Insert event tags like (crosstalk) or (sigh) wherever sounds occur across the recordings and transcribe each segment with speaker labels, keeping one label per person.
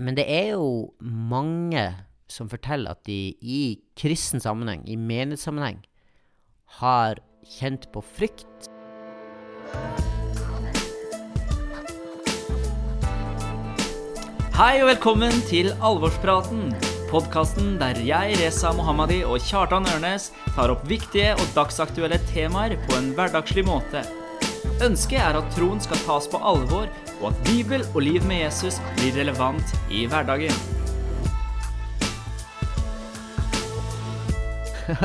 Speaker 1: Men det er jo mange som forteller at de i kristen sammenheng, i menighetssammenheng, har kjent på frykt.
Speaker 2: Hei og velkommen til Alvorspraten. Podkasten der jeg, Reza Mohammadi og Kjartan Ørnes tar opp viktige og dagsaktuelle temaer på en hverdagslig måte. Ønsket er at troen skal tas på alvor, og at Bibel og liv med Jesus blir relevant i hverdagen. (laughs)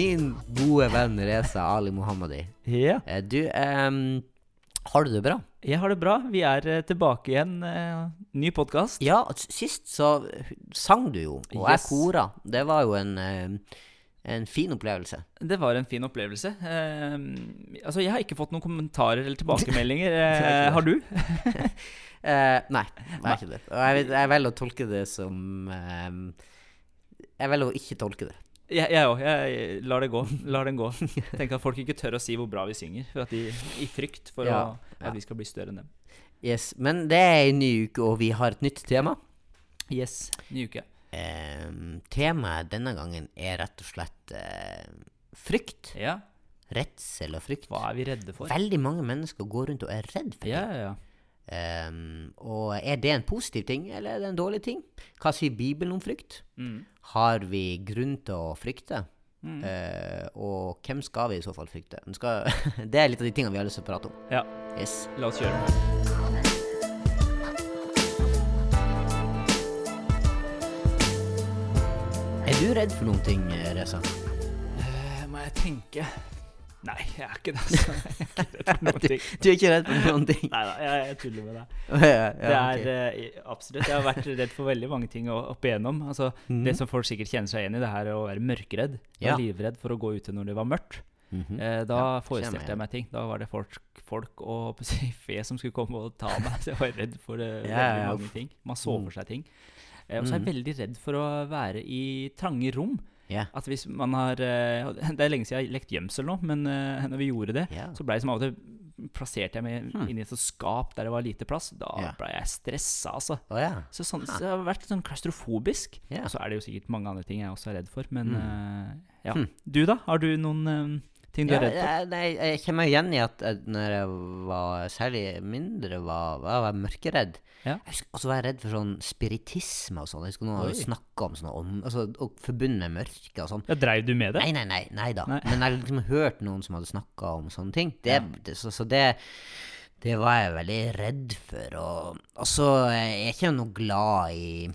Speaker 1: Min gode venn Reza Ali Mohammadi.
Speaker 2: Ja,
Speaker 1: Eh, Du, um, har du det bra?
Speaker 2: jeg har det bra. Vi er eh, tilbake igjen. eh, Ny podkast.
Speaker 1: Ja, sist så sang du jo, og jeg
Speaker 2: Yes.
Speaker 1: kora. Det var jo en, ehm, en fin opplevelse.
Speaker 2: Det var en fin opplevelse. Eh, altså, jeg har ikke fått noen kommentarer eller tilbakemeldinger. (laughs) Eh, har du? (laughs)
Speaker 1: Eh, nei, det er ikke det. Og jeg, jeg velger å tolke det som ehm, Jeg velger å ikke tolke det.
Speaker 2: Jeg òg. Jeg, jeg lar det gå. Lar den gå. Tenk at folk ikke tør å si hvor bra vi synger, de, i frykt for
Speaker 1: Ja,
Speaker 2: å,
Speaker 1: ja.
Speaker 2: at vi skal bli større enn dem.
Speaker 1: Yes, Men det er en ny uke, og vi har et nytt tema.
Speaker 2: Yes, ny uke.
Speaker 1: Temaet denne gangen er rett og slett eh, frykt.
Speaker 2: Ja,
Speaker 1: Redsel og frykt.
Speaker 2: hva er vi redde for?
Speaker 1: Veldig mange mennesker går rundt og er redd for
Speaker 2: Ja,
Speaker 1: ting.
Speaker 2: ja, ja.
Speaker 1: Ehm, og er det en positiv ting, eller er det en dårlig ting? Hva sier Bibelen om frykt?
Speaker 2: Mm.
Speaker 1: Har vi grunn til å frykte?
Speaker 2: Mm.
Speaker 1: Uh, og hvem skal vi i så fall frykte? Skal, (laughs) det er litt av de tingene vi har lyst til å prate om.
Speaker 2: ja.
Speaker 1: Yes.
Speaker 2: La oss kjøre det.
Speaker 1: Er du redd for noen ting, eh, Reza?
Speaker 2: Uh, må jeg tenke Nei, jeg er ikke det. (laughs) Altså. Jeg er ikke redd for noen ting.
Speaker 1: Du er ikke redd for noen ting?
Speaker 2: Nei da, jeg, jeg tuller med deg.
Speaker 1: Ja, ja,
Speaker 2: Det er
Speaker 1: okay.
Speaker 2: uh, absolutt Jeg har vært redd for veldig mange ting opp igjennom. Altså, Det som folk sikkert kjenner seg igjen i, det her å være mørkredd.
Speaker 1: Ja.
Speaker 2: livredd for å gå ute når det var mørkt.
Speaker 1: Mhm.
Speaker 2: Eh, da
Speaker 1: Ja,
Speaker 2: forestilte jeg meg ting. Da var det folk, folk og fe som skulle komme og ta meg. (laughs) Så jeg var redd for
Speaker 1: uh,
Speaker 2: veldig mange ting. Man så
Speaker 1: Mm.
Speaker 2: for seg ting. Eh, og så er jeg veldig redd for å være i trange rom.
Speaker 1: Yeah.
Speaker 2: At hvis man har eh, Det er lenge siden jeg har lekt gjemsel nå, men eh, når vi gjorde det,
Speaker 1: yeah.
Speaker 2: så ble det som av og til plasserte jeg meg
Speaker 1: Hmm.
Speaker 2: inni et skap der det var lite plass. Da
Speaker 1: yeah.
Speaker 2: ble jeg stressa, altså.
Speaker 1: Oh, yeah.
Speaker 2: Så, sånn, så jeg har vært sånn klaustrofobisk. Og så er det jo sikkert mange andre ting jeg også er redd for, men
Speaker 1: Mm.
Speaker 2: uh, ja.
Speaker 1: Hmm.
Speaker 2: Du, da? Har du noen eh, ting du
Speaker 1: Ja,
Speaker 2: er redd for?
Speaker 1: nei, jeg kjenner meg igjen i at når jeg var særlig mindre, var, var jeg mørkeredd.
Speaker 2: Ja.
Speaker 1: Husker også var jeg redd for sånn spiritisme og sånn. Jeg husker noen hadde snakka om sånn, om, altså, og forbundet med mørke og sånn.
Speaker 2: Ja, Dreiv du med det?
Speaker 1: Nei, nei, nei, nei da.
Speaker 2: Nei.
Speaker 1: Men jeg har liksom hørt noen som hadde snakka om sånne ting. Det,
Speaker 2: Ja.
Speaker 1: det, så, så det det var jeg veldig redd for. Og, og så er jeg ikke noe glad i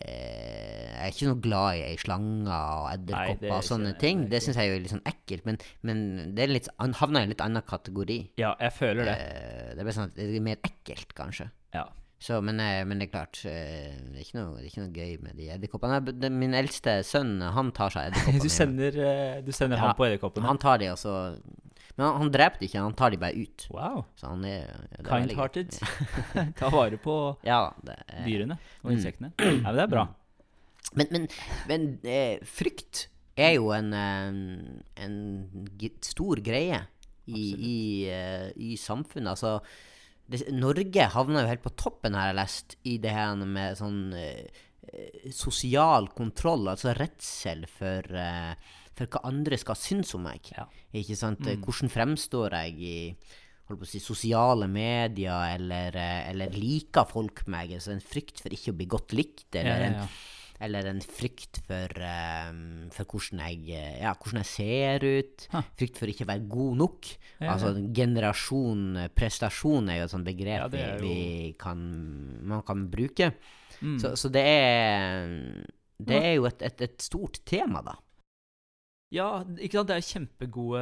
Speaker 1: Jeg er ikke noe glad i slanger og edderkopper
Speaker 2: er
Speaker 1: og sånne
Speaker 2: ikke-
Speaker 1: ting.
Speaker 2: det
Speaker 1: syns jeg er litt sånn ekkelt, men, men det litt, han havner i en litt annen kategori.
Speaker 2: Ja, jeg føler det.
Speaker 1: Eh, det er sånn det er mer ekkelt, kanskje.
Speaker 2: Ja.
Speaker 1: Så, men, eh, men det er klart, eh, det er ikke noe, det er ikke noe gøy med de edderkoppene. Min eldste sønn, han tar seg (laughs) edderkoppene.
Speaker 2: Du sender, eh, du sender
Speaker 1: Ja,
Speaker 2: han på edderkoppene?
Speaker 1: Han tar de, og så Men han, han drepte ikke, han tar de bare ut.
Speaker 2: Wow.
Speaker 1: Så han er, er.
Speaker 2: Kind-hearted. (laughs) (laughs) Ta vare på
Speaker 1: Ja, det
Speaker 2: dyrene og
Speaker 1: Mm.
Speaker 2: insektene. Ja, men det er bra.
Speaker 1: Men, men, men eh, frykt er jo en, en, en stor greie i, i, eh, i samfunnet. Altså, det, Norge havna jo helt på toppen, har jeg lest, i det her med sånn eh, sosial kontroll, altså redsel for, eh, for hva andre skal synes om meg.
Speaker 2: Ja.
Speaker 1: Ikke sant? Hvordan fremstår jeg i holdt på å si, sosiale medier, eller, eh, eller liker folk meg? Altså en frykt for ikke å bli godt likt, eller,
Speaker 2: Ja, ja,
Speaker 1: En, eller en frykt for, um, for hvordan, jeg, eh, ja, hvordan jeg ser ut.
Speaker 2: Ha.
Speaker 1: Frykt for ikke å være god nok. Altså generasjon prestasjon er jo et sånt begrep vi, vi kan, man kan bruke.
Speaker 2: Mm.
Speaker 1: Så, så det er det er jo et, et, et stort tema, da.
Speaker 2: Ja, ikke sant? det er kjempegode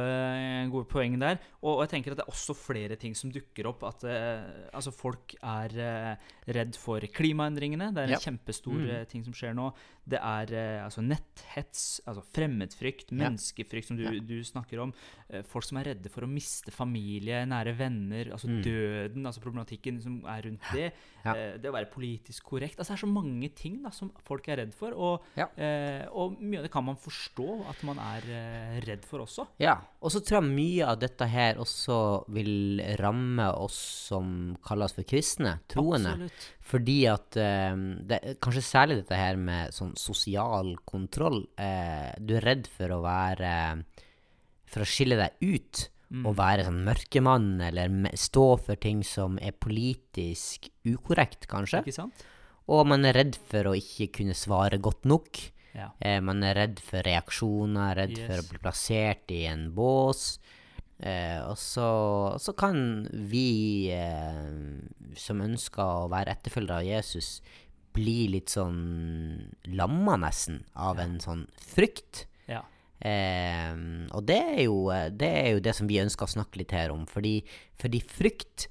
Speaker 2: gode poeng der. Og, og jeg tenker at det er også flere ting som dukker opp. At uh, altså folk er uh, redd for klimaendringene. Det er en
Speaker 1: Ja.
Speaker 2: kjempestor
Speaker 1: Mm.
Speaker 2: eh, ting som skjer nå. Det er eh, altså netthets, altså fremmedfrykt,
Speaker 1: Ja.
Speaker 2: menneskefrykt, som du,
Speaker 1: Ja.
Speaker 2: du snakker om. Eh, folk som er redde for å miste familie, nære venner, altså
Speaker 1: Mm.
Speaker 2: døden, altså problematikken som er rundt det.
Speaker 1: Ja.
Speaker 2: eh, det å være politisk korrekt altså Det er så mange ting da som folk er redd for. Og, og mye av det kan man forstå at man er redd for også.
Speaker 1: Ja, og så tror jeg mye av dette her også vil ramme oss som kalles for kristne, troende.
Speaker 2: Absolutt.
Speaker 1: Fordi at det, Kanskje særlig dette her med sånn sosial kontroll. Eh, du er redd for å være For å skille deg ut og være sånn mørkemann, eller stå for ting som er politisk ukorrekt, kanskje.
Speaker 2: Ikke sant?
Speaker 1: Og man er redd for å ikke kunne svare godt nok.
Speaker 2: Ja.
Speaker 1: Eh, man er redd for reaksjoner, redd for å bli plassert i en bås. Eh, og så, så kan vi eh, som ønsker å være etterfølgere av Jesus, bli litt sånn lamma nesten av en sånn frykt.
Speaker 2: ja.
Speaker 1: Eh, og det er, jo, det er jo det som vi ønsker å snakke litt her om. Fordi, fordi frykt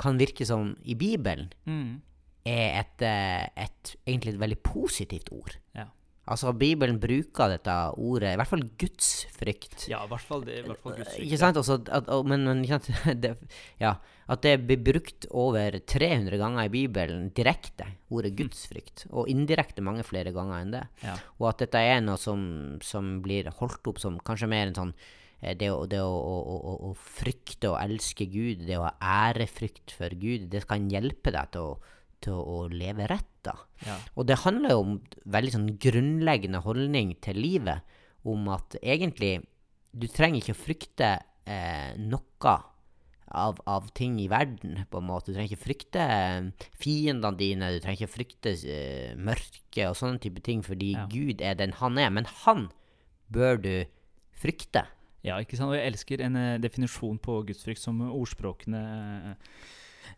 Speaker 1: kan virke som i Bibelen
Speaker 2: Mm.
Speaker 1: er et, eh, et egentlig et veldig positivt ord.
Speaker 2: ja.
Speaker 1: Altså, Bibelen bruker dette ordet, i hvert fall gudsfrykt.
Speaker 2: Ja, i hvert fall det. I hvert fall Guds frykt.
Speaker 1: Ikke sant? Også, at, men, men ikke sant? (laughs) Det, ja, at det blir brukt over 300 ganger i Bibelen direkte, ordet gudsfrykt, og indirekte mange flere ganger enn det.
Speaker 2: Ja.
Speaker 1: Og at dette er noe som, som blir holdt opp som kanskje mer en sånn eh, det, å, det å, å, å frykte og elske Gud, det å ha ærefrykt for Gud, det kan hjelpe deg til å, til å leve rett, da.
Speaker 2: Ja.
Speaker 1: Og det handler jo om veldig sånn grunnleggende holdning til livet, om at egentlig du trenger ikke å frykte eh, noe av, av ting i verden, på en måte. Du trenger ikke frykte eh, fiendene dine, du trenger ikke frykte eh, mørke og sånne type ting, fordi
Speaker 2: Ja.
Speaker 1: Gud er den han er. Men han bør du frykte.
Speaker 2: Ja, ikke sant? Og jeg elsker en eh, definisjon på gudsfrykt som ordspråkene eh,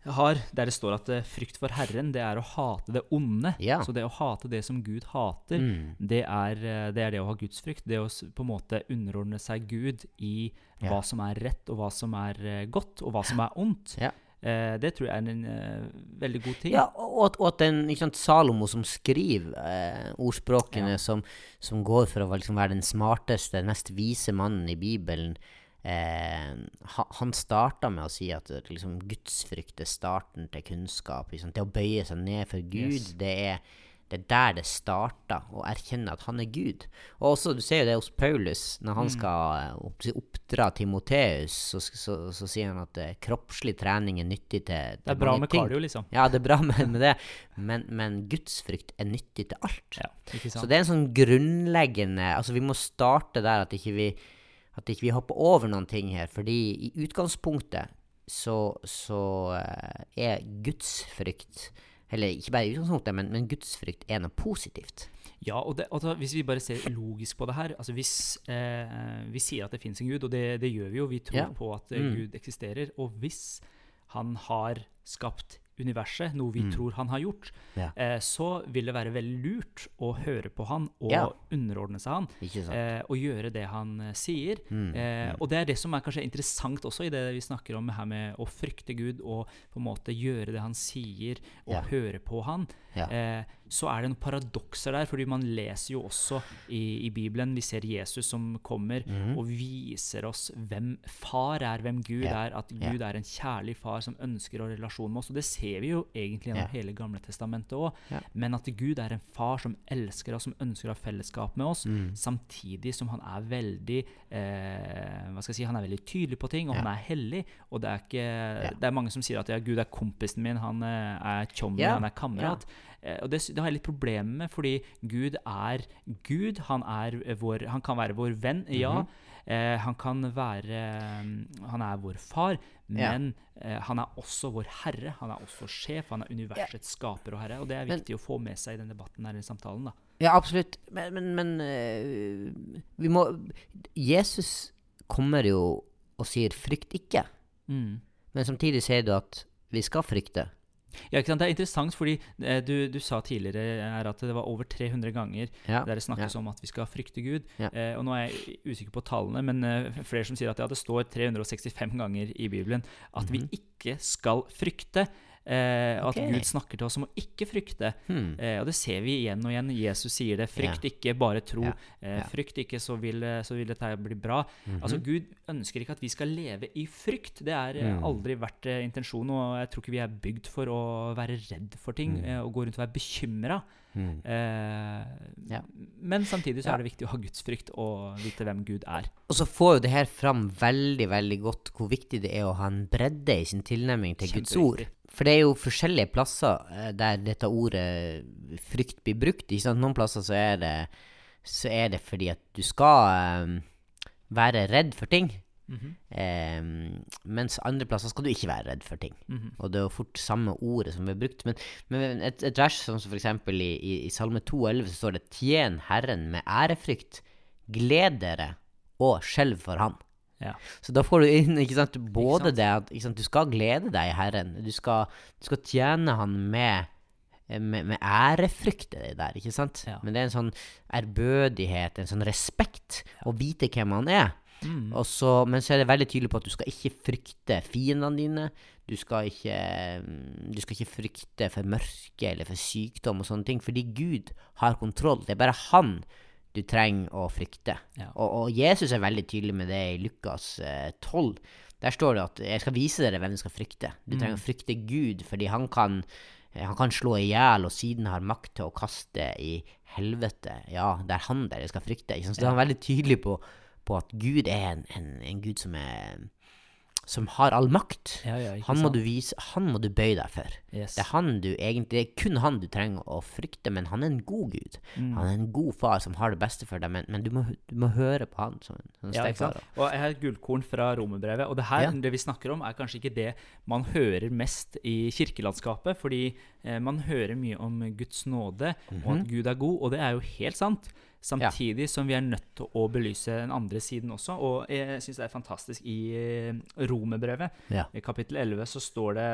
Speaker 2: har, der det står at eh, frykt for Herren, det er å hate det onde.
Speaker 1: Ja.
Speaker 2: Så det å hate det som Gud hater,
Speaker 1: Mm.
Speaker 2: det, er, eh, det er det å ha gudsfrykt. Det å på en måte underordne seg Gud i
Speaker 1: Ja.
Speaker 2: hva som er rett, og hva som er eh, godt, og hva som er ondt.
Speaker 1: Ja.
Speaker 2: Eh, det tror jeg er en eh, veldig god ting.
Speaker 1: Ja, og at, og at den, sant, Salomo som skriver eh, ordspråkene som, som går for å liksom være den smarteste, den mest vise mannen i Bibelen, eh, han starta med å si at eh, liksom, gudsfrykt er starten til kunnskap. Liksom? Det å bøye seg ned for Gud,
Speaker 2: Yes.
Speaker 1: det er det er der det starta, å erkjenne at han er Gud. Og også, Du ser jo det hos Paulus, når han skal eh, opp, oppdra Timoteus, så, så, så sier han at eh, kroppslig trening er nyttig til, til
Speaker 2: Det er bra med
Speaker 1: ting.
Speaker 2: cardio, liksom.
Speaker 1: Ja, det er bra (laughs) med, med det, men, men gudsfrykt er nyttig til alt.
Speaker 2: Ja, ikke
Speaker 1: Så det er en sånn grunnleggende Altså, vi må starte der at ikke vi At ikke vi hopper over noen ting her, fordi i utgangspunktet så, så eh, er gudsfrykt Eller ikke bare i utgangspunktet, men, men gudsfrykt er noe positivt.
Speaker 2: Ja, og, det, altså, hvis vi bare ser logisk på det her altså Hvis eh, vi sier at det fins en gud, og det, det gjør vi jo, vi tror
Speaker 1: Ja.
Speaker 2: på at
Speaker 1: Mm.
Speaker 2: Gud eksisterer, og hvis han har skapt universet, noe vi
Speaker 1: Mm.
Speaker 2: tror han har gjort,
Speaker 1: Ja.
Speaker 2: eh, så vil det være veldig lurt å høre på han og
Speaker 1: Ja.
Speaker 2: underordne seg han. Eh, og gjøre det han eh, sier.
Speaker 1: Mm,
Speaker 2: Eh, og det er det som er kanskje interessant også i det vi snakker om her med å frykte Gud og på en måte gjøre det han sier, og
Speaker 1: Ja.
Speaker 2: høre på han.
Speaker 1: Ja.
Speaker 2: Eh, så er det noen paradokser der, fordi man leser jo også i, i Bibelen Vi ser Jesus som kommer og viser oss hvem far er, hvem Gud
Speaker 1: yeah.
Speaker 2: Er. At
Speaker 1: Gud
Speaker 2: Gud er en kjærlig far som ønsker å ha relasjon med oss. Og det ser vi jo egentlig gjennom
Speaker 1: yeah.
Speaker 2: hele Gamle testamentet òg. Men at Gud er en far som elsker oss, som ønsker å ha fellesskap med oss,
Speaker 1: Mm.
Speaker 2: samtidig som han er veldig eh, Hva skal jeg si, han er veldig tydelig på ting, og han er hellig. Og det er ikke Det er mange som sier at ja, Gud er kompisen min, han eh, er
Speaker 1: Ja.
Speaker 2: han er kamerat. Eh, og det, det har jeg litt problemer med, fordi Gud er Gud. Han, er vår, han kan være vår venn, ja.
Speaker 1: Mm
Speaker 2: -hmm. han kan være Han er vår far,
Speaker 1: Ja.
Speaker 2: men eh, han er også vår herre. Han er også sjef. Han er universets skaper og herre. Og det er
Speaker 1: Men-
Speaker 2: viktig å få med seg i den debatten her, i samtalen. da.
Speaker 1: Ja, absolutt. Men, men, men vi må Jesus kommer jo og sier 'frykt ikke',
Speaker 2: Mm.
Speaker 1: men samtidig sier du at vi skal frykte.
Speaker 2: Ja, ikke sant? Det er interessant, fordi eh, du, du sa tidligere her at det var over 300 ganger
Speaker 1: Ja.
Speaker 2: der det snakkes om at vi skal frykte Gud.
Speaker 1: Ja.
Speaker 2: Eh, og nå er jeg usikker på tallene, men eh, flere som sier at ja, det står 365 ganger i Bibelen at
Speaker 1: Mhm.
Speaker 2: vi ikke skal frykte. Eh,
Speaker 1: okay.
Speaker 2: At Gud snakker til oss om å ikke frykte.
Speaker 1: Hmm.
Speaker 2: Eh, og det ser vi igjen og igjen. Jesus sier det. Frykt ikke, bare tro.
Speaker 1: Yeah.
Speaker 2: Eh, Frykt ikke, så vil, eh, så vil dette bli bra.
Speaker 1: Mhm.
Speaker 2: Altså Gud ønsker ikke at vi skal leve i frykt. Det er
Speaker 1: Mm.
Speaker 2: aldri vært eh, intensjonen. Og jeg tror ikke vi er bygd for å være redd for ting
Speaker 1: Mm.
Speaker 2: og gå rundt og være bekymra.
Speaker 1: Hmm.
Speaker 2: Eh,
Speaker 1: Ja.
Speaker 2: Men samtidig så er det viktig å ha gudsfrykt og vite hvem Gud er.
Speaker 1: Og så får jo det her fram veldig veldig godt hvor viktig det er å ha en bredde i sin tilnærming til Guds ord. For det er jo forskjellige plasser eh, der dette ordet frykt blir brukt. Ikke sant? Noen plasser så er det, så er det fordi at du skal um, være redd for ting.
Speaker 2: Mm
Speaker 1: -hmm. um, mens andre plasser skal du ikke være redd for ting.
Speaker 2: mhm.
Speaker 1: Og det er jo fort samme ordet som blir brukt. Men, men et, et vers som for eksempel i, i, i Salme 2,11 så står det 'Tjen Herren med ærefrykt, gled dere og skjelv for Han'.
Speaker 2: Ja.
Speaker 1: Så da får du inn ikke sant, både
Speaker 2: sant?
Speaker 1: det at ikke sant, du skal glede deg i Herren, du skal, du skal tjene Han med med, med ærefrykt i det der, ikke sant?
Speaker 2: Ja.
Speaker 1: Men det er en sånn ærbødighet, en sånn respekt, å vite hvem han er.
Speaker 2: Mm.
Speaker 1: Så, men så er det veldig tydelig på at du skal ikke frykte fiendene dine. Du skal ikke, mm, du skal ikke frykte for mørke eller for sykdom og sånne ting, fordi Gud har kontroll. Det er bare han du trenger å frykte.
Speaker 2: Ja.
Speaker 1: Og, og Jesus er veldig tydelig med det i Lukas eh, 12. Der står det at 'jeg skal vise dere hvem du skal frykte'. Du trenger å frykte Gud, fordi han kan, eh, han kan slå i hjel, og siden har makt til å kaste i helvete. Ja, det er han dere skal frykte. Så det er han veldig tydelig på, på at Gud er en, en, en Gud som er som har all makt.
Speaker 2: Ja, ja,
Speaker 1: Han må du vise, han må du bøye deg for.
Speaker 2: Yes.
Speaker 1: Det er han du egentlig, det er kun han du trenger å frykte, men han er en god gud.
Speaker 2: Mm.
Speaker 1: Han er en god far som har det beste for deg, men, men du, må, du må høre på han som som
Speaker 2: Ja. Og jeg har et gullkorn fra romerbrevet. Og det her, det vi snakker om, er kanskje ikke det man hører mest i kirkelandskapet. Fordi eh, man hører mye om Guds nåde, og
Speaker 1: Mhm.
Speaker 2: at Gud er god. Og det er jo helt sant. Samtidig som vi er nødt til å belyse den andre siden også. Og jeg syns det er fantastisk i eh, romerbrevet.
Speaker 1: Ja.
Speaker 2: I kapittel 11 så står det,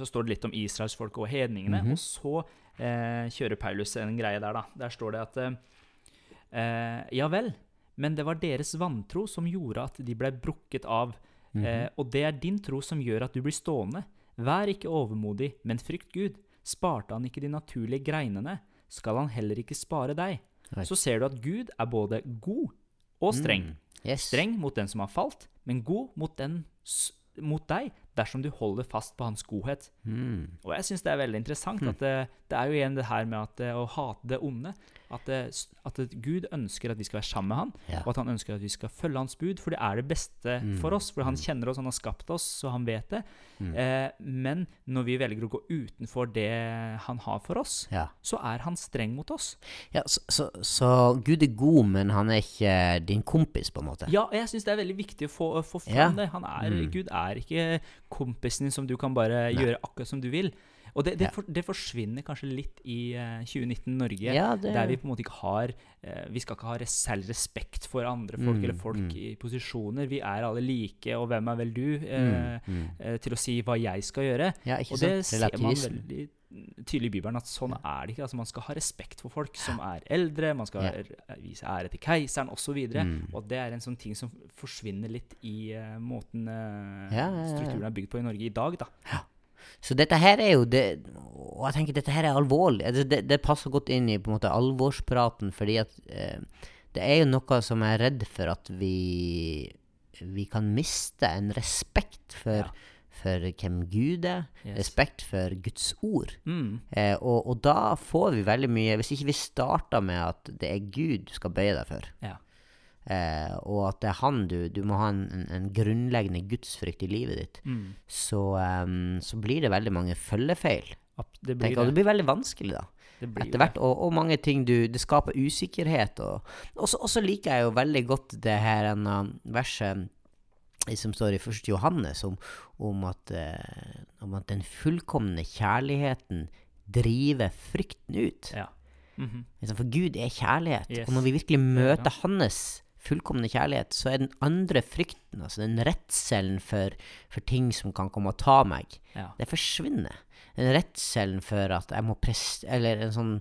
Speaker 2: så står det litt om israelsfolket og hedningene.
Speaker 1: Mhm.
Speaker 2: Og så eh, kjører Paulus en greie der, da. Der står det at eh, Ja vel, men det var deres vantro som gjorde at de ble brukket av.
Speaker 1: Mhm.
Speaker 2: Eh, og det er din tro som gjør at du blir stående. Vær ikke overmodig, men frykt Gud. Sparte han ikke de naturlige greinene, skal han heller ikke spare deg.
Speaker 1: Right.
Speaker 2: Så ser du at Gud er både god og streng.
Speaker 1: Mm. Yes.
Speaker 2: Streng mot den som har falt, men god mot, den, mot deg dersom du holder fast på hans godhet.
Speaker 1: Mm.
Speaker 2: Og jeg syns det er veldig interessant at det, det er jo igjen det her med at å hate det onde. At, det, at det, Gud ønsker at vi skal være sammen med han,
Speaker 1: Ja.
Speaker 2: og at han ønsker at vi skal følge hans bud, for det er det beste
Speaker 1: Mm.
Speaker 2: for oss. For han kjenner oss, han har skapt oss, så han vet det.
Speaker 1: Mm.
Speaker 2: Eh, men når vi velger å gå utenfor det han har for oss,
Speaker 1: Ja.
Speaker 2: så er han streng mot oss.
Speaker 1: ja så, så, så Gud er god, men han er ikke din kompis, på en måte?
Speaker 2: Ja, jeg syns det er veldig viktig å få, få fram det. Han er,
Speaker 1: Mm.
Speaker 2: Gud er ikke kompisen din som du kan bare
Speaker 1: Nei.
Speaker 2: gjøre akkurat som du vil. Og det, det,
Speaker 1: Ja.
Speaker 2: for, det forsvinner kanskje litt i uh, 2019 Norge,
Speaker 1: Ja, det-
Speaker 2: der vi på en måte ikke har uh, Vi skal ikke ha særlig respekt for andre folk
Speaker 1: Mm,
Speaker 2: eller folk
Speaker 1: mm.
Speaker 2: i posisjoner. Vi er alle like, og hvem er vel du
Speaker 1: Uh,
Speaker 2: eh, til å si hva jeg skal gjøre?
Speaker 1: Ja,
Speaker 2: Og det ser man veldig tydelig i Bibelen, at sånn er det ikke. Altså Man skal ha respekt for folk som er eldre, man skal
Speaker 1: Ja.
Speaker 2: vise ære til keiseren osv.
Speaker 1: Mm.
Speaker 2: Og det er en sånn ting som forsvinner litt i uh, måten uh,
Speaker 1: Ja, ja, ja, ja.
Speaker 2: strukturen er bygd på i Norge i dag, da.
Speaker 1: Så dette her er jo det Og jeg tenker dette her er alvorlig. Det, det, det passer godt inn i på en måte alvorspraten, fordi at eh, det er jo noe som jeg er redd for at vi Vi kan miste en respekt for,
Speaker 2: Ja.
Speaker 1: for hvem Gud er.
Speaker 2: Yes.
Speaker 1: Respekt for Guds ord.
Speaker 2: Mm.
Speaker 1: Eh, og, og da får vi veldig mye Hvis ikke vi starter med at det er Gud du skal bøye deg for,
Speaker 2: Ja.
Speaker 1: Eh, og at det er han du Du må ha en, en, en grunnleggende gudsfrykt i livet ditt,
Speaker 2: Mm.
Speaker 1: så, um, så blir det veldig mange følgefeil.
Speaker 2: Det
Speaker 1: Tenk,
Speaker 2: blir
Speaker 1: og det
Speaker 2: det.
Speaker 1: blir veldig vanskelig, da. Etter hvert. Og, og mange ting du Det skaper usikkerhet. Og så liker jeg jo veldig godt det her en, verset som står i 1. Johannes, om, om, at, eh, om at den fullkomne kjærligheten driver frykten ut.
Speaker 2: Ja. Mm
Speaker 1: -hmm. For Gud er kjærlighet.
Speaker 2: Yes.
Speaker 1: Og når vi virkelig
Speaker 2: er
Speaker 1: møter
Speaker 2: ja.
Speaker 1: hans fullkomne kjærlighet, så er den andre frykten, altså den redselen for, for ting som kan komme og ta meg,
Speaker 2: Ja.
Speaker 1: det forsvinner. Den redselen for at jeg må prest... Eller en sånn,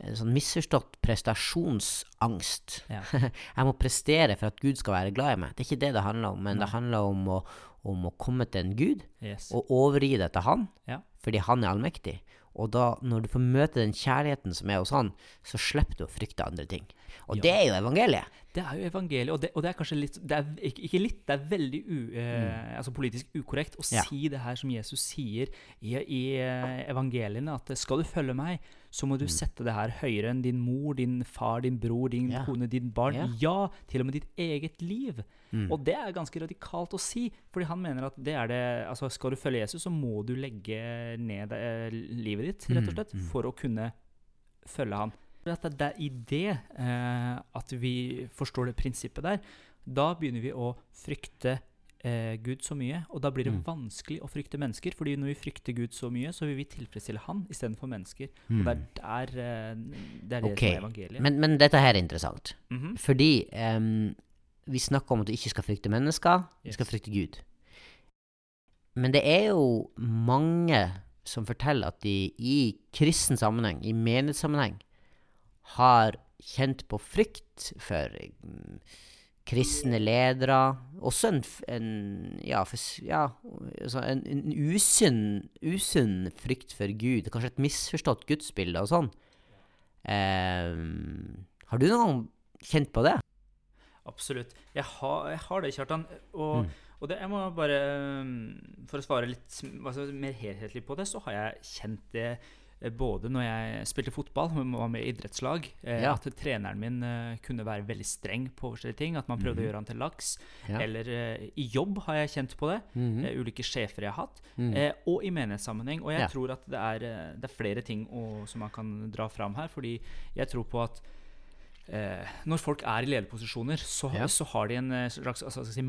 Speaker 1: en sånn misforstått prestasjonsangst.
Speaker 2: Ja. (laughs)
Speaker 1: jeg må prestere for at Gud skal være glad i meg. Det er ikke det det handler om, men det handler om å, om å komme til en gud
Speaker 2: Yes.
Speaker 1: og overgi det til han,
Speaker 2: Ja.
Speaker 1: fordi han er allmektig. Og da, når du får møte den kjærligheten som er hos han, så slipper du å frykte andre ting. Og
Speaker 2: Ja.
Speaker 1: det er jo evangeliet.
Speaker 2: Det er jo evangeliet, og det, og det er kanskje litt det er, ikke, ikke litt, det er veldig u, eh, altså politisk ukorrekt å
Speaker 1: Mm. Ja.
Speaker 2: si det her som Jesus sier i, i eh, evangeliene, at skal du følge meg, så må du sette det her høyere enn din mor, din far, din bror, din
Speaker 1: Mm. Ja.
Speaker 2: kone, din barn.
Speaker 1: Ja.
Speaker 2: Ja. til og med ditt eget liv.
Speaker 1: Mm.
Speaker 2: Og det er ganske radikalt å si, fordi han mener at det er det Altså, skal du følge Jesus, så må du legge ned eh, livet ditt, rett og
Speaker 1: Mm,
Speaker 2: slett, for å kunne følge han. At det er i det eh, at vi forstår det prinsippet der, da begynner vi å frykte eh, Gud så mye, og da blir det
Speaker 1: Mm.
Speaker 2: vanskelig å frykte mennesker. fordi når vi frykter Gud så mye, så vil vi tilfredsstille Han istedenfor mennesker. Og
Speaker 1: Mm.
Speaker 2: det er der eh, det er det
Speaker 1: okay.
Speaker 2: som er evangeliet.
Speaker 1: Men, men dette her er interessant.
Speaker 2: Mhm.
Speaker 1: Fordi um, vi snakker om at du ikke skal frykte mennesker, du skal frykte Gud. Men det er jo mange som forteller at de i kristen sammenheng, i menighetssammenheng, har kjent på frykt for mm, kristne ledere. Også en, en ja, for, ja altså en, en usunn, usunn frykt for Gud. Kanskje et misforstått gudsbilde og sånn. Em, har du noen gang kjent på det?
Speaker 2: Absolutt. Jeg har, jeg har det, Kjartan. Og,
Speaker 1: Mm.
Speaker 2: og det, jeg må bare um, For å svare litt altså, mer helhetlig på det, så har jeg kjent det eh, både når jeg spilte fotball og var med i idrettslag, eh,
Speaker 1: Ja.
Speaker 2: at treneren min eh, kunne være veldig streng på forskjellige ting. At man prøvde
Speaker 1: Mhm.
Speaker 2: å gjøre han til laks.
Speaker 1: Ja.
Speaker 2: Eller eh, i jobb har jeg kjent på det.
Speaker 1: Mhm.
Speaker 2: eh, ulike sjefer jeg har hatt.
Speaker 1: Mm.
Speaker 2: Eh, og i menighetssammenheng. Og jeg
Speaker 1: Ja.
Speaker 2: tror at det er, eh, det er flere ting å, som man kan dra fram her. Fordi jeg tror på at eh, når folk er i lederposisjoner, så,
Speaker 1: Ja.
Speaker 2: så har de en eh, slags altså, skal si,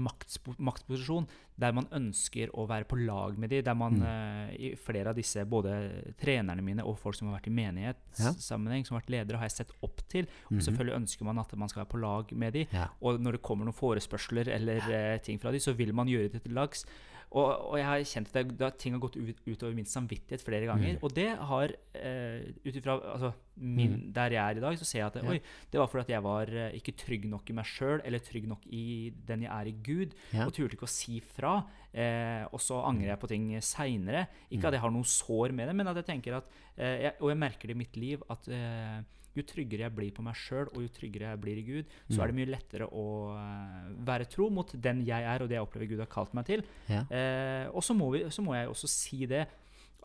Speaker 2: maktposisjon der man ønsker å være på lag med dem. Der man
Speaker 1: Mm.
Speaker 2: eh, i flere av disse, både trenerne mine og folk som har vært i menighetssammenheng, som har vært ledere, har jeg sett opp til. Og
Speaker 1: Mhm.
Speaker 2: selvfølgelig ønsker man at man skal være på lag med dem.
Speaker 1: Ja.
Speaker 2: Og når det kommer noen forespørsler eller eh, ting fra dem, så vil man gjøre det til lags. Og, og jeg har kjent at det, det, ting har gått ut, utover min samvittighet flere ganger.
Speaker 1: Mm.
Speaker 2: Og det har, eh, ut ifra altså, min, der jeg er i dag, så ser jeg at
Speaker 1: Ja.
Speaker 2: oi, det var fordi at jeg var eh, ikke trygg nok i meg sjøl, eller trygg nok i den jeg er i Gud, og turte ikke å si fra. Eh, og så angrer jeg på ting seinere. Ikke
Speaker 1: Mm.
Speaker 2: at jeg har noe sår med det, men at jeg tenker at eh, jeg, Og jeg merker det i mitt liv at eh, jo tryggere jeg blir på meg sjøl, og jo tryggere jeg blir i Gud, så
Speaker 1: Mm.
Speaker 2: er det mye lettere å eh, være tro mot den jeg er, og det jeg opplever Gud har kalt meg til.
Speaker 1: Ja.
Speaker 2: Eh, og så må, vi, så må jeg også si det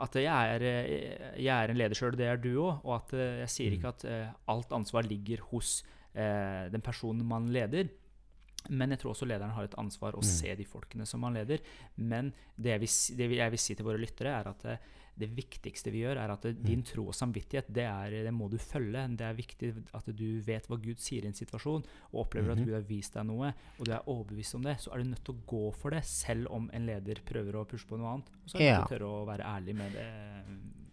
Speaker 2: at jeg er, eh, jeg er en leder sjøl, det er du òg. Og at eh, jeg sier ikke at eh, alt ansvar ligger hos eh, den personen man leder. Men jeg tror også lederen har et ansvar å se de folkene som man leder. Men det jeg vil, det jeg vil si til våre lyttere, er at det viktigste vi gjør, er at eh, din tro og samvittighet, det, er, det må du følge. Det er viktig at du vet hva Gud sier i en situasjon, og opplever at
Speaker 1: Mhm.
Speaker 2: Gud har vist deg noe, og du er overbevist om det, så er du nødt til å gå for det, selv om en leder prøver å pushe på noe annet. Og så er du
Speaker 1: Ja.
Speaker 2: nødt til å tørre å være ærlig med, det,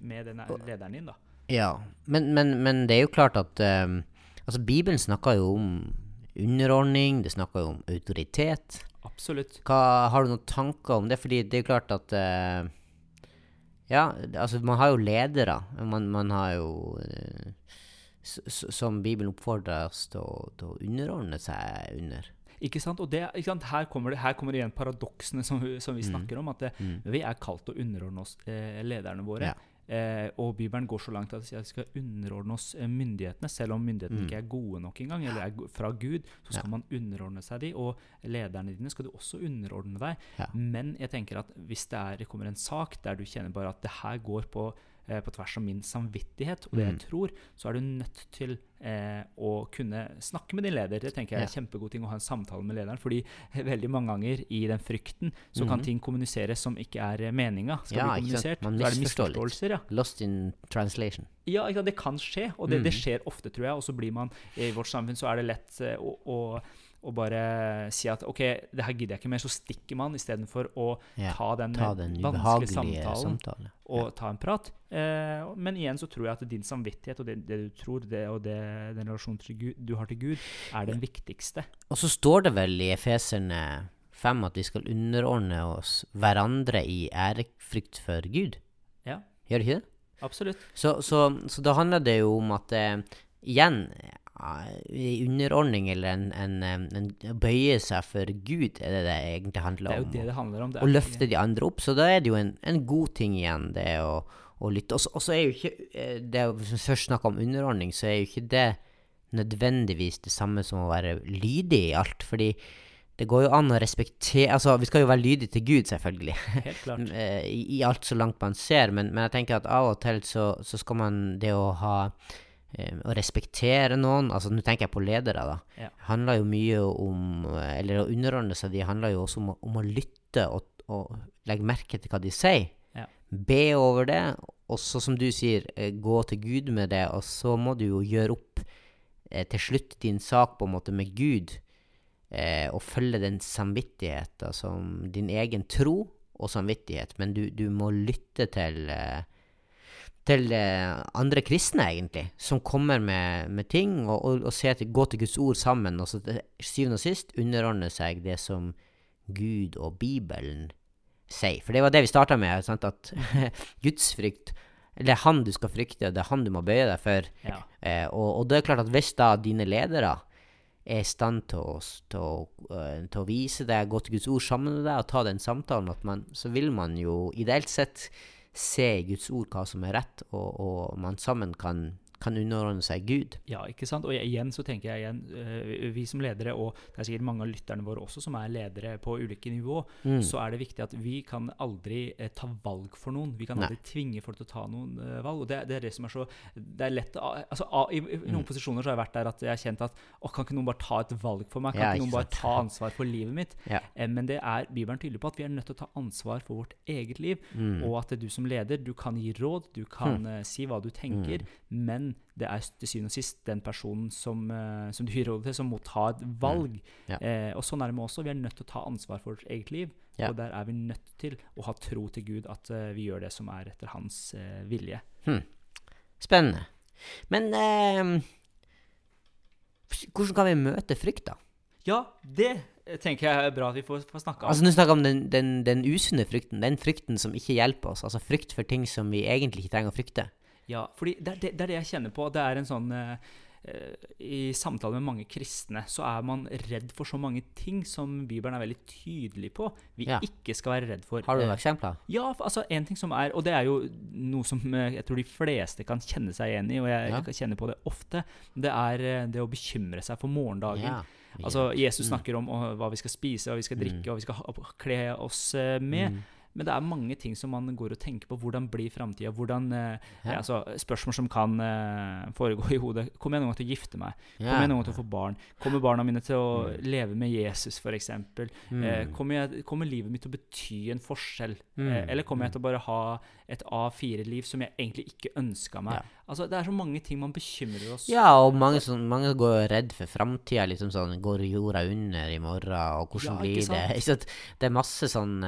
Speaker 2: med den lederen din, da.
Speaker 1: Ja, men, men, men det er jo klart at um, Altså, Bibelen snakker jo om underordning, det snakker jo om autoritet.
Speaker 2: Absolutt.
Speaker 1: Hva, har du noen tanker om det? Fordi det er jo klart at eh, Ja, altså, man har jo ledere. Man, man har jo eh, Som Bibelen oppfordrer oss til å, til å underordne seg under.
Speaker 2: Ikke sant? Og det, sant? Her, kommer det, her kommer igjen paradoksene som, som vi
Speaker 1: Mm.
Speaker 2: snakker om. At det,
Speaker 1: Mm.
Speaker 2: vi er kalt til å underordne oss eh, lederne våre.
Speaker 1: Ja.
Speaker 2: Eh, og Bibelen går så langt at vi skal underordne oss eh, myndighetene, selv om myndighetene
Speaker 1: Mm.
Speaker 2: ikke er gode nok engang, eller er fra Gud, så skal
Speaker 1: Ja.
Speaker 2: man underordne seg de, og lederne dine skal du også underordne deg.
Speaker 1: Ja.
Speaker 2: Men jeg tenker at hvis det, er, det kommer en sak der du kjenner bare at det her går på, eh, på tvers av min samvittighet og det
Speaker 1: Mm.
Speaker 2: jeg tror, så er du nødt til eh, å kunne snakke med din leder. Det tenker jeg er en kjempegod ting å ha en samtale med lederen, fordi (laughs) veldig mange ganger i den frykten så kan
Speaker 1: Mhm.
Speaker 2: ting kommuniseres som ikke er eh, meninga skal
Speaker 1: Ja,
Speaker 2: bli kommunisert.
Speaker 1: Man
Speaker 2: Så er det misforståelser, ja.
Speaker 1: Lost in translation.
Speaker 2: Ja, det kan skje, og det, det
Speaker 1: Mhm.
Speaker 2: skjer ofte, tror jeg. Og så blir man I vårt samfunn så er det lett eh, å, å, å bare si at OK, det her gidder jeg ikke mer. Så stikker man istedenfor å
Speaker 1: Ja,
Speaker 2: ta den,
Speaker 1: Ta den
Speaker 2: vanskelige samtalen
Speaker 1: samtale.
Speaker 2: og ta en prat. Eh, men igjen så tror jeg at din samvittighet og det, det du tror, det, og det, den relasjonen Gud, du har til Gud, er den viktigste.
Speaker 1: Og så står det vel i Efeserne 5 at vi skal underordne oss hverandre i ærefrykt for Gud.
Speaker 2: Ja.
Speaker 1: Gjør det ikke det?
Speaker 2: Absolutt.
Speaker 1: Så, så, så da handler det jo om at eh, Igjen, underordning eller en, en, en, bøye seg for Gud, er det det egentlig handler
Speaker 2: Det er
Speaker 1: om.
Speaker 2: jo det det handler om. Det er
Speaker 1: løfte de andre opp. Så da er det jo en, en god ting igjen, det å, å lytte. Og så- er jo ikke eh, det, Hvis vi først snakker om underordning, så er jo ikke det nødvendigvis det samme som å være lydig i alt. Fordi det går jo an å respektere Altså, vi skal jo være lydige til Gud, selvfølgelig.
Speaker 2: Helt (laughs) klart.
Speaker 1: eh, i, I alt så langt man ser, men, men jeg tenker at av og til så, så skal man det å ha eh, Å respektere noen Altså, nå tenker jeg på ledere, da.
Speaker 2: Ja.
Speaker 1: handler jo mye om eh, Eller å underordne seg de handler jo også om, om å lytte og, og legge merke til hva de sier.
Speaker 2: Ja.
Speaker 1: Be over det, og så, som du sier, eh, gå til Gud med det, og så må du jo gjøre opp eh, til slutt din sak på en måte med Gud, eh, og følge den samvittigheten altså din egen tro og samvittighet, men du, du må lytte til eh, til eh, andre kristne, egentlig, som kommer med, med ting, og, og, og til, gå til Guds ord sammen, og så til syvende og sist underordne seg det som Gud og Bibelen sier. For det var det vi starta med, sant? at (laughs) gudsfrykt Det er han du skal frykte, og det er han du må bøye deg for.
Speaker 2: Ja.
Speaker 1: Eh, og, og det er klart at hvis da dine ledere er i stand til å, til å, eh, til å vise deg, gå til Guds ord sammen med deg og ta den samtalen, at man, så vil man jo ideelt sett se i Guds ord hva som er rett, og, og man sammen kan, kan underordne seg Gud.
Speaker 2: Ja, ikke sant? Og igjen så tenker jeg igjen, eh, vi som ledere, og det er sikkert mange av lytterne våre også som er ledere på ulike nivå,
Speaker 1: Mm.
Speaker 2: så er det viktig at vi kan aldri eh, ta valg for noen. Vi kan
Speaker 1: Nei.
Speaker 2: aldri tvinge folk til å ta noen eh, valg. Og det, det er det som er så Det er lett altså, a- i, noen
Speaker 1: Mm.
Speaker 2: posisjoner så har jeg vært der at jeg har kjent at å, kan ikke noen bare ta et valg for meg? Kan
Speaker 1: Ja,
Speaker 2: ikke noen bare ta ansvar for livet mitt?
Speaker 1: Ja.
Speaker 2: Men det er Bibelen tydelig på at vi er nødt til å ta ansvar for vårt eget liv.
Speaker 1: Mm.
Speaker 2: Og at du som leder, du kan gi råd, du kan eh, si hva du tenker, men det er til syvende og sist den personen som, eh, som du gir råd til, som må ta et valg.
Speaker 1: Ja.
Speaker 2: Eh, og sånn er det med oss også. Vi er nødt til å ta ansvar for vårt eget liv.
Speaker 1: Ja.
Speaker 2: Og der er vi nødt til å ha tro til Gud, at uh, vi gjør det som er etter hans uh, vilje.
Speaker 1: Spennende. Men uh, hvordan kan vi møte frykt, da?
Speaker 2: Ja, det tenker jeg er bra at vi får, får snakka om.
Speaker 1: Altså Nå snakker om den, den, den usunne frykten, den frykten som ikke hjelper oss. Altså frykt for ting som vi egentlig ikke trenger å frykte.
Speaker 2: Ja, fordi det er det, det er det jeg kjenner på. Det er en sånn eh, eh, I samtale med mange kristne så er man redd for så mange ting som Bibelen er veldig tydelig på vi
Speaker 1: Ja.
Speaker 2: ikke skal være redd for.
Speaker 1: Har du
Speaker 2: Eh,
Speaker 1: noen eksempler?
Speaker 2: Ja, altså en ting som er Og det er jo noe som eh, jeg tror de fleste kan kjenne seg igjen i, og jeg,
Speaker 1: Ja.
Speaker 2: kjenner på det ofte. Det er eh, det å bekymre seg for morgendagen.
Speaker 1: Ja.
Speaker 2: Altså Jesus
Speaker 1: Mm.
Speaker 2: snakker om hva vi skal spise, hva vi skal drikke, hva vi skal kle oss eh, med.
Speaker 1: Mm.
Speaker 2: Men det er mange ting som man går og tenker på. Hvordan blir framtida? Eh, altså, Spørsmål som kan eh, foregå i hodet. Kommer jeg noen gang til å gifte meg? Kommer jeg noen gang til å få barn? Kommer barna mine til å
Speaker 1: Mm.
Speaker 2: leve med Jesus, f.eks.?
Speaker 1: Mm.
Speaker 2: Eh, kommer, jeg, kommer livet mitt til å bety en forskjell?
Speaker 1: Mm.
Speaker 2: Eh, eller kommer jeg til å bare ha et A4-liv som jeg egentlig ikke ønska meg?
Speaker 1: Ja.
Speaker 2: Altså, Det er så mange ting man bekymrer oss
Speaker 1: Ja, og mange, som, mange går redd for framtida. Liksom sånn Går jorda under i morgen, og hvordan
Speaker 2: Ja,
Speaker 1: blir det? (laughs) Det er masse sånn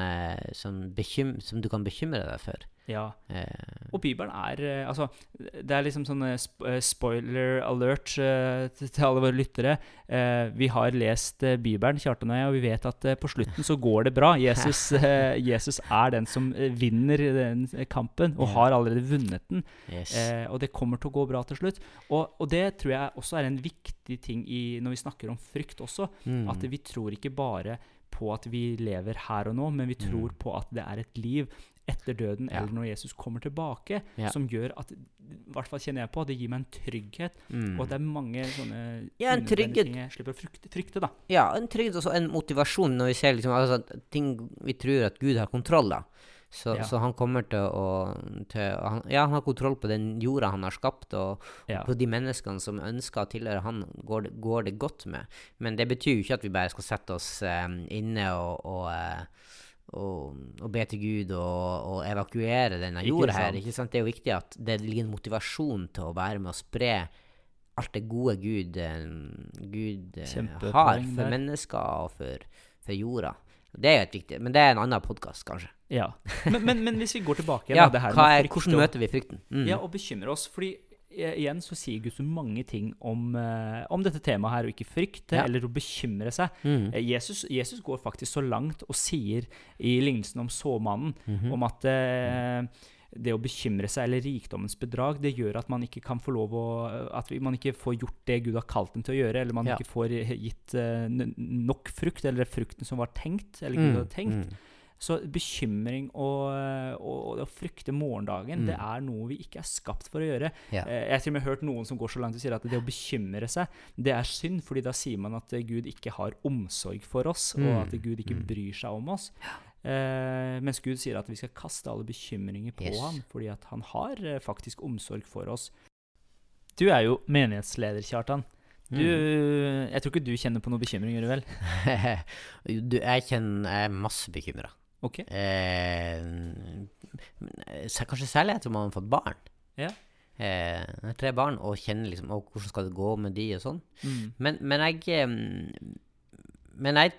Speaker 1: sånn bekym som du kan bekymre deg for.
Speaker 2: Ja.
Speaker 1: Eh,
Speaker 2: Og Bibelen er eh, Altså, det er liksom sånn sp spoiler alert til, alle våre lyttere. Vi har lest Bibelen, Kjartan og jeg, og vi vet at på slutten så går det bra. (laughs) Jesus, Jesus er den som vinner den kampen, og har allerede vunnet den.
Speaker 1: yes.
Speaker 2: Og det kommer til å gå bra til slutt. Og, og det tror jeg også er en viktig ting i, når vi snakker om frykt også.
Speaker 1: Mm.
Speaker 2: At vi tror ikke bare på at vi lever her og nå, men vi tror på at det er et liv etter døden.
Speaker 1: Ja.
Speaker 2: eller når Jesus kommer tilbake,
Speaker 1: Ja.
Speaker 2: som gjør at I hvert fall kjenner jeg på det gir meg en trygghet,
Speaker 1: Mm.
Speaker 2: og det er mange sånne
Speaker 1: Ja, en trygghet.
Speaker 2: ting jeg slipper å frykte, frykte da.
Speaker 1: Ja, en trygghet og så en motivasjon når vi ser liksom, altså, ting vi tror at Gud har kontroll da. Så,
Speaker 2: Ja.
Speaker 1: så han kommer til å til, han, Ja, han har kontroll på den jorda han har skapt, og,
Speaker 2: Ja.
Speaker 1: på de menneskene som ønsker å tilhøre han, går det, går det godt med. Men det betyr jo ikke at vi bare skal sette oss eh, inne og, og, eh, og, og be til Gud og, og evakuere denne jorda her. Ikke sant? Det er jo viktig at det ligger en motivasjon til å være med og spre alt det gode Gud, eh, Gud eh, har for
Speaker 2: der.
Speaker 1: mennesker og for, for jorda. Det er jo et viktig, men det er en annen podkast, kanskje.
Speaker 2: Ja. Men, men, men hvis vi går tilbake igjen (laughs)
Speaker 1: Ja,
Speaker 2: da, det her med frykt
Speaker 1: hvordan møter vi frykten? Mm.
Speaker 2: Ja, og bekymre oss. Fordi igjen så sier Gud så mange ting om, eh, om dette temaet her, å ikke frykte
Speaker 1: Ja.
Speaker 2: eller å bekymre seg.
Speaker 1: Mm.
Speaker 2: Eh, Jesus, Jesus går faktisk så langt og sier i lignelsen om såmannen
Speaker 1: Mhm.
Speaker 2: om at eh, det å bekymre seg eller rikdommens bedrag, det gjør at man ikke kan få lov å At man ikke får gjort det Gud har kalt dem til å gjøre, eller man
Speaker 1: Ja.
Speaker 2: ikke får gitt uh, nok frukt, eller frukten som var tenkt, eller Gud hadde tenkt.
Speaker 1: mm.
Speaker 2: Så bekymring og, og, frykte morgendagen,
Speaker 1: Mm.
Speaker 2: det er noe vi ikke er skapt for å gjøre. Eh, Jeg har til og med hørt noen som går så langt og sier at det å bekymre seg, det er synd, fordi da sier man at eh, Gud ikke har omsorg for oss, og
Speaker 1: Mm,
Speaker 2: at Gud ikke
Speaker 1: mm.
Speaker 2: bryr seg om oss. Uh, mens Gud sier at vi skal kaste alle bekymringer på
Speaker 1: Yes.
Speaker 2: ham, fordi at han har uh, faktisk omsorg for oss. Du er jo menighetsleder, Kjartan. Du,
Speaker 1: Mm.
Speaker 2: Jeg tror ikke du kjenner på noen bekymringer, vel? (laughs)
Speaker 1: du, jeg kjenner Jeg er masse bekymra.
Speaker 2: Ok.
Speaker 1: Eh, kanskje særlig etter man har fått barn.
Speaker 2: Ja.
Speaker 1: Eh, jeg har tre barn og kjenner liksom å, hvordan skal det gå med de og sånn.
Speaker 2: Mm.
Speaker 1: Men, men jeg Men jeg,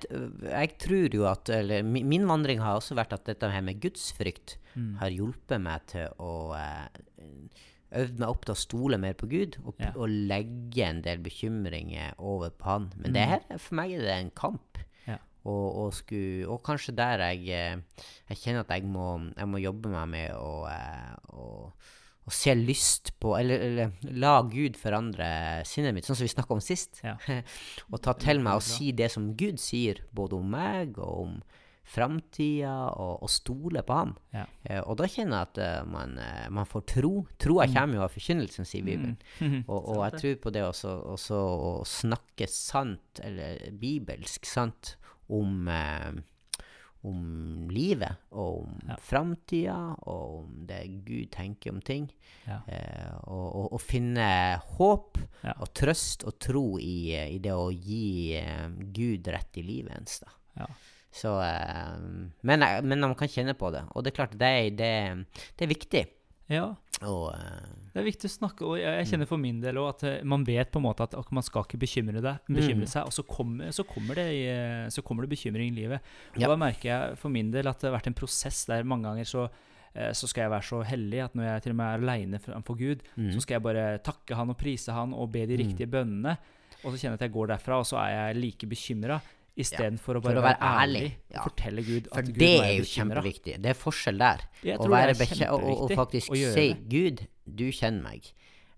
Speaker 1: jeg tror jo at Eller min vandring har også vært at dette her med gudsfrykt
Speaker 2: Mm.
Speaker 1: har hjulpet meg til å eh, Øvd meg opp til å stole mer på Gud og,
Speaker 2: Ja.
Speaker 1: og legge en del bekymringer over på Han. Men det
Speaker 2: Mm.
Speaker 1: her, for meg er det en kamp. Og, og, sku, og kanskje der jeg, eh, jeg kjenner at jeg må, jeg må jobbe meg med å, eh, å, å se lyst på Eller, eller la Gud forandre sinnet mitt, sånn som vi snakka om sist.
Speaker 2: Ja. (laughs)
Speaker 1: og ta til meg og si det som Gud sier, både om meg og om framtida, og, og stole på ham.
Speaker 2: Ja.
Speaker 1: Eh, og da kjenner jeg at uh, man, man får tro. Troa
Speaker 2: Mm.
Speaker 1: kommer jo av forkynnelsen, sier Bibelen.
Speaker 2: Mm. (laughs)
Speaker 1: Og, og jeg tror på det også, også å snakke sant, eller bibelsk sant, om, eh, om livet, og om
Speaker 2: Ja.
Speaker 1: framtida, og om det Gud tenker om ting.
Speaker 2: Ja.
Speaker 1: Eh, og, og, og finne håp
Speaker 2: Ja.
Speaker 1: og trøst og tro i, i det å gi eh, Gud rett i livet ens. da.
Speaker 2: Ja.
Speaker 1: Så, eh, men, men man kan kjenne på det. Og det er klart, det, det, det er viktig.
Speaker 2: Ja.
Speaker 1: Og, eh,
Speaker 2: Det er viktig å snakke, og jeg, jeg kjenner for min del òg at eh, man vet på en måte at ok, man skal ikke bekymre, deg, bekymre
Speaker 1: Mm.
Speaker 2: seg, og så kommer, så, kommer det, i- så kommer det bekymring i livet. Og
Speaker 1: Ja.
Speaker 2: da merker jeg for min del at det har vært en prosess der mange ganger så, eh, så skal jeg være så heldig at når jeg til og med er aleine framfor Gud,
Speaker 1: mm.
Speaker 2: så skal jeg bare takke han og prise han og be de
Speaker 1: Mm.
Speaker 2: riktige bønnene. Og så kjenner jeg at jeg går derfra, og så er jeg like bekymra. Istedenfor å
Speaker 1: For
Speaker 2: bare
Speaker 1: å
Speaker 2: være
Speaker 1: ærlig,
Speaker 2: ærlig
Speaker 1: ja.
Speaker 2: fortelle Gud
Speaker 1: For
Speaker 2: Gud
Speaker 1: det er jo kjempeviktig. Det er forskjell der. Å være bekje og, og, faktisk si 'Gud, du kjenner meg'.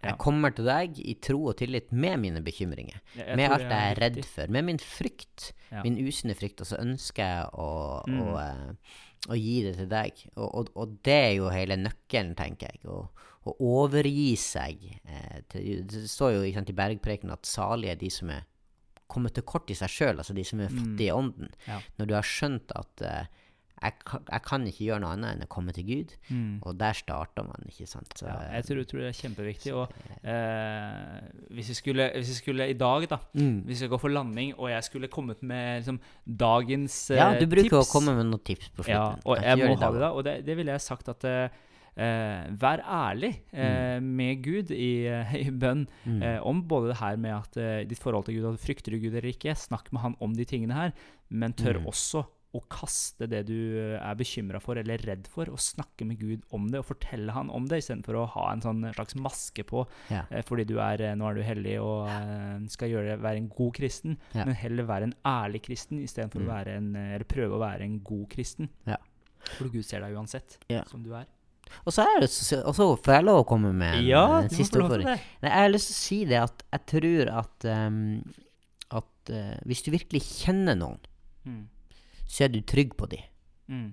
Speaker 1: Jeg kommer til deg i tro og tillit med mine bekymringer.
Speaker 2: Jeg
Speaker 1: med alt jeg er redd for. Med min frykt.
Speaker 2: Ja.
Speaker 1: Min usunne frykt. Og så ønsker jeg å, å,
Speaker 2: Mm.
Speaker 1: å, å gi det til deg. Og, og, og det er jo hele nøkkelen, tenker jeg. Å, å overgi seg. Eh, til, det står jo sant, i Bergpreken at salige er de som er kommet til kort i seg sjøl, altså de som er
Speaker 2: Mm.
Speaker 1: fattige i ånden.
Speaker 2: Ja.
Speaker 1: Når du har skjønt at uh, jeg, kan, jeg kan ikke gjøre noe annet enn å komme til Gud.
Speaker 2: Mm.
Speaker 1: Og der starter man, ikke sant. Så,
Speaker 2: Ja, jeg tror, tror det er kjempeviktig. Og eh, hvis, vi skulle, skulle i dag, da
Speaker 1: mm.
Speaker 2: Hvis vi går for landing, og jeg skulle kommet med liksom, dagens eh,
Speaker 1: Ja, du bruker
Speaker 2: tips
Speaker 1: å komme med noen tips på
Speaker 2: Ja, og jeg må ha det da. Og det, det ville jeg sagt at eh, Vær ærlig eh, med Gud i, eh, i bønn
Speaker 1: Mm.
Speaker 2: eh, om både det her med at eh, ditt forhold til Gud, at frykter du Gud eller ikke, snakk med han om de tingene her, men tør
Speaker 1: Mm.
Speaker 2: også å kaste det du eh, er bekymra for eller redd for, og snakke med Gud om det og fortelle han om det, istedenfor å ha en sånn slags maske på
Speaker 1: Ja.
Speaker 2: fordi du er, nå er du hellig og skal gjøre være en god kristen,
Speaker 1: Ja.
Speaker 2: men heller være en ærlig kristen istedenfor
Speaker 1: Mm.
Speaker 2: å være en, eller prøve å være en god kristen.
Speaker 1: Ja.
Speaker 2: For Gud ser deg uansett, som du er.
Speaker 1: Og så er det og så får jeg lov å komme med en,
Speaker 2: Ja,
Speaker 1: en siste oppfordring.
Speaker 2: det.
Speaker 1: Nei, jeg har lyst til å si det at jeg tror at, um, at uh, hvis du virkelig kjenner noen,
Speaker 2: Mm.
Speaker 1: så er du trygg på dem.
Speaker 2: Mm.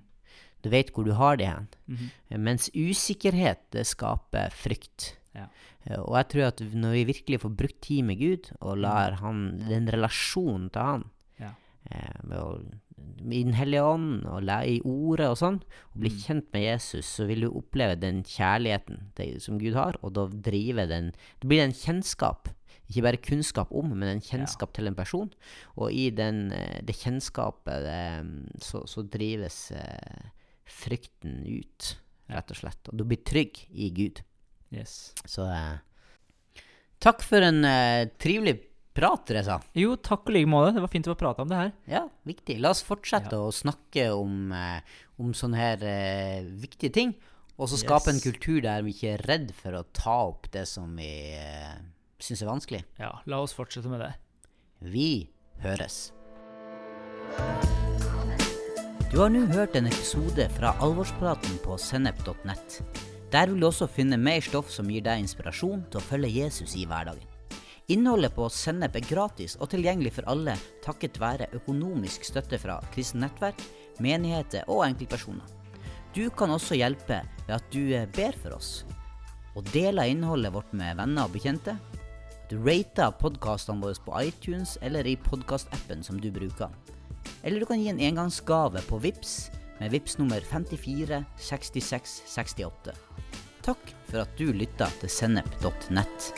Speaker 1: Du vet hvor du har dem hen.
Speaker 2: Mm
Speaker 1: -hmm. Mens usikkerhet, det skaper frykt.
Speaker 2: Ja.
Speaker 1: Eh, Og jeg tror at når vi virkelig får brukt tid med Gud, og lar han, den relasjonen til han,
Speaker 2: Ja.
Speaker 1: eh, med å, i Den hellige ånd, og i ordet og sånn, og bli
Speaker 2: Mm.
Speaker 1: kjent med Jesus, så vil du oppleve den kjærligheten det, som Gud har, og da drive den Det blir en kjennskap. Ikke bare kunnskap om, men en kjennskap til en person. Og i den, eh, det kjennskapet det, så, så drives eh, frykten ut, rett og slett. Og du blir trygg i Gud.
Speaker 2: Yes.
Speaker 1: Så eh, takk for en eh, trivelig prat, Reza.
Speaker 2: Jo, takk og like måte. Det var fint å prate om det her.
Speaker 1: Ja, viktig. La oss fortsette å snakke om, eh, om sånne her uh, viktige ting. Og så skape en kultur der vi ikke er redd for å ta opp det som vi uh, syns er vanskelig.
Speaker 2: Ja, la oss fortsette med det.
Speaker 1: Vi høres. Du har nå hørt en episode fra Alvorspraten på sennep.nett.
Speaker 3: Der vil du også finne mer stoff som gir deg inspirasjon til å følge Jesus i hverdagen. Innholdet på Sennep er gratis og tilgjengelig for alle takket være økonomisk støtte fra kristne nettverk, menigheter og enkeltpersoner. Du kan også hjelpe ved at du eh, ber for oss, og deler innholdet vårt med venner og bekjente. Du rater podkastene våre på iTunes eller i podkastappen som du bruker. Eller du kan gi en engangsgave på VIPS med VIPS nummer 54 66 68. Takk for at du lytta til sennep.nett.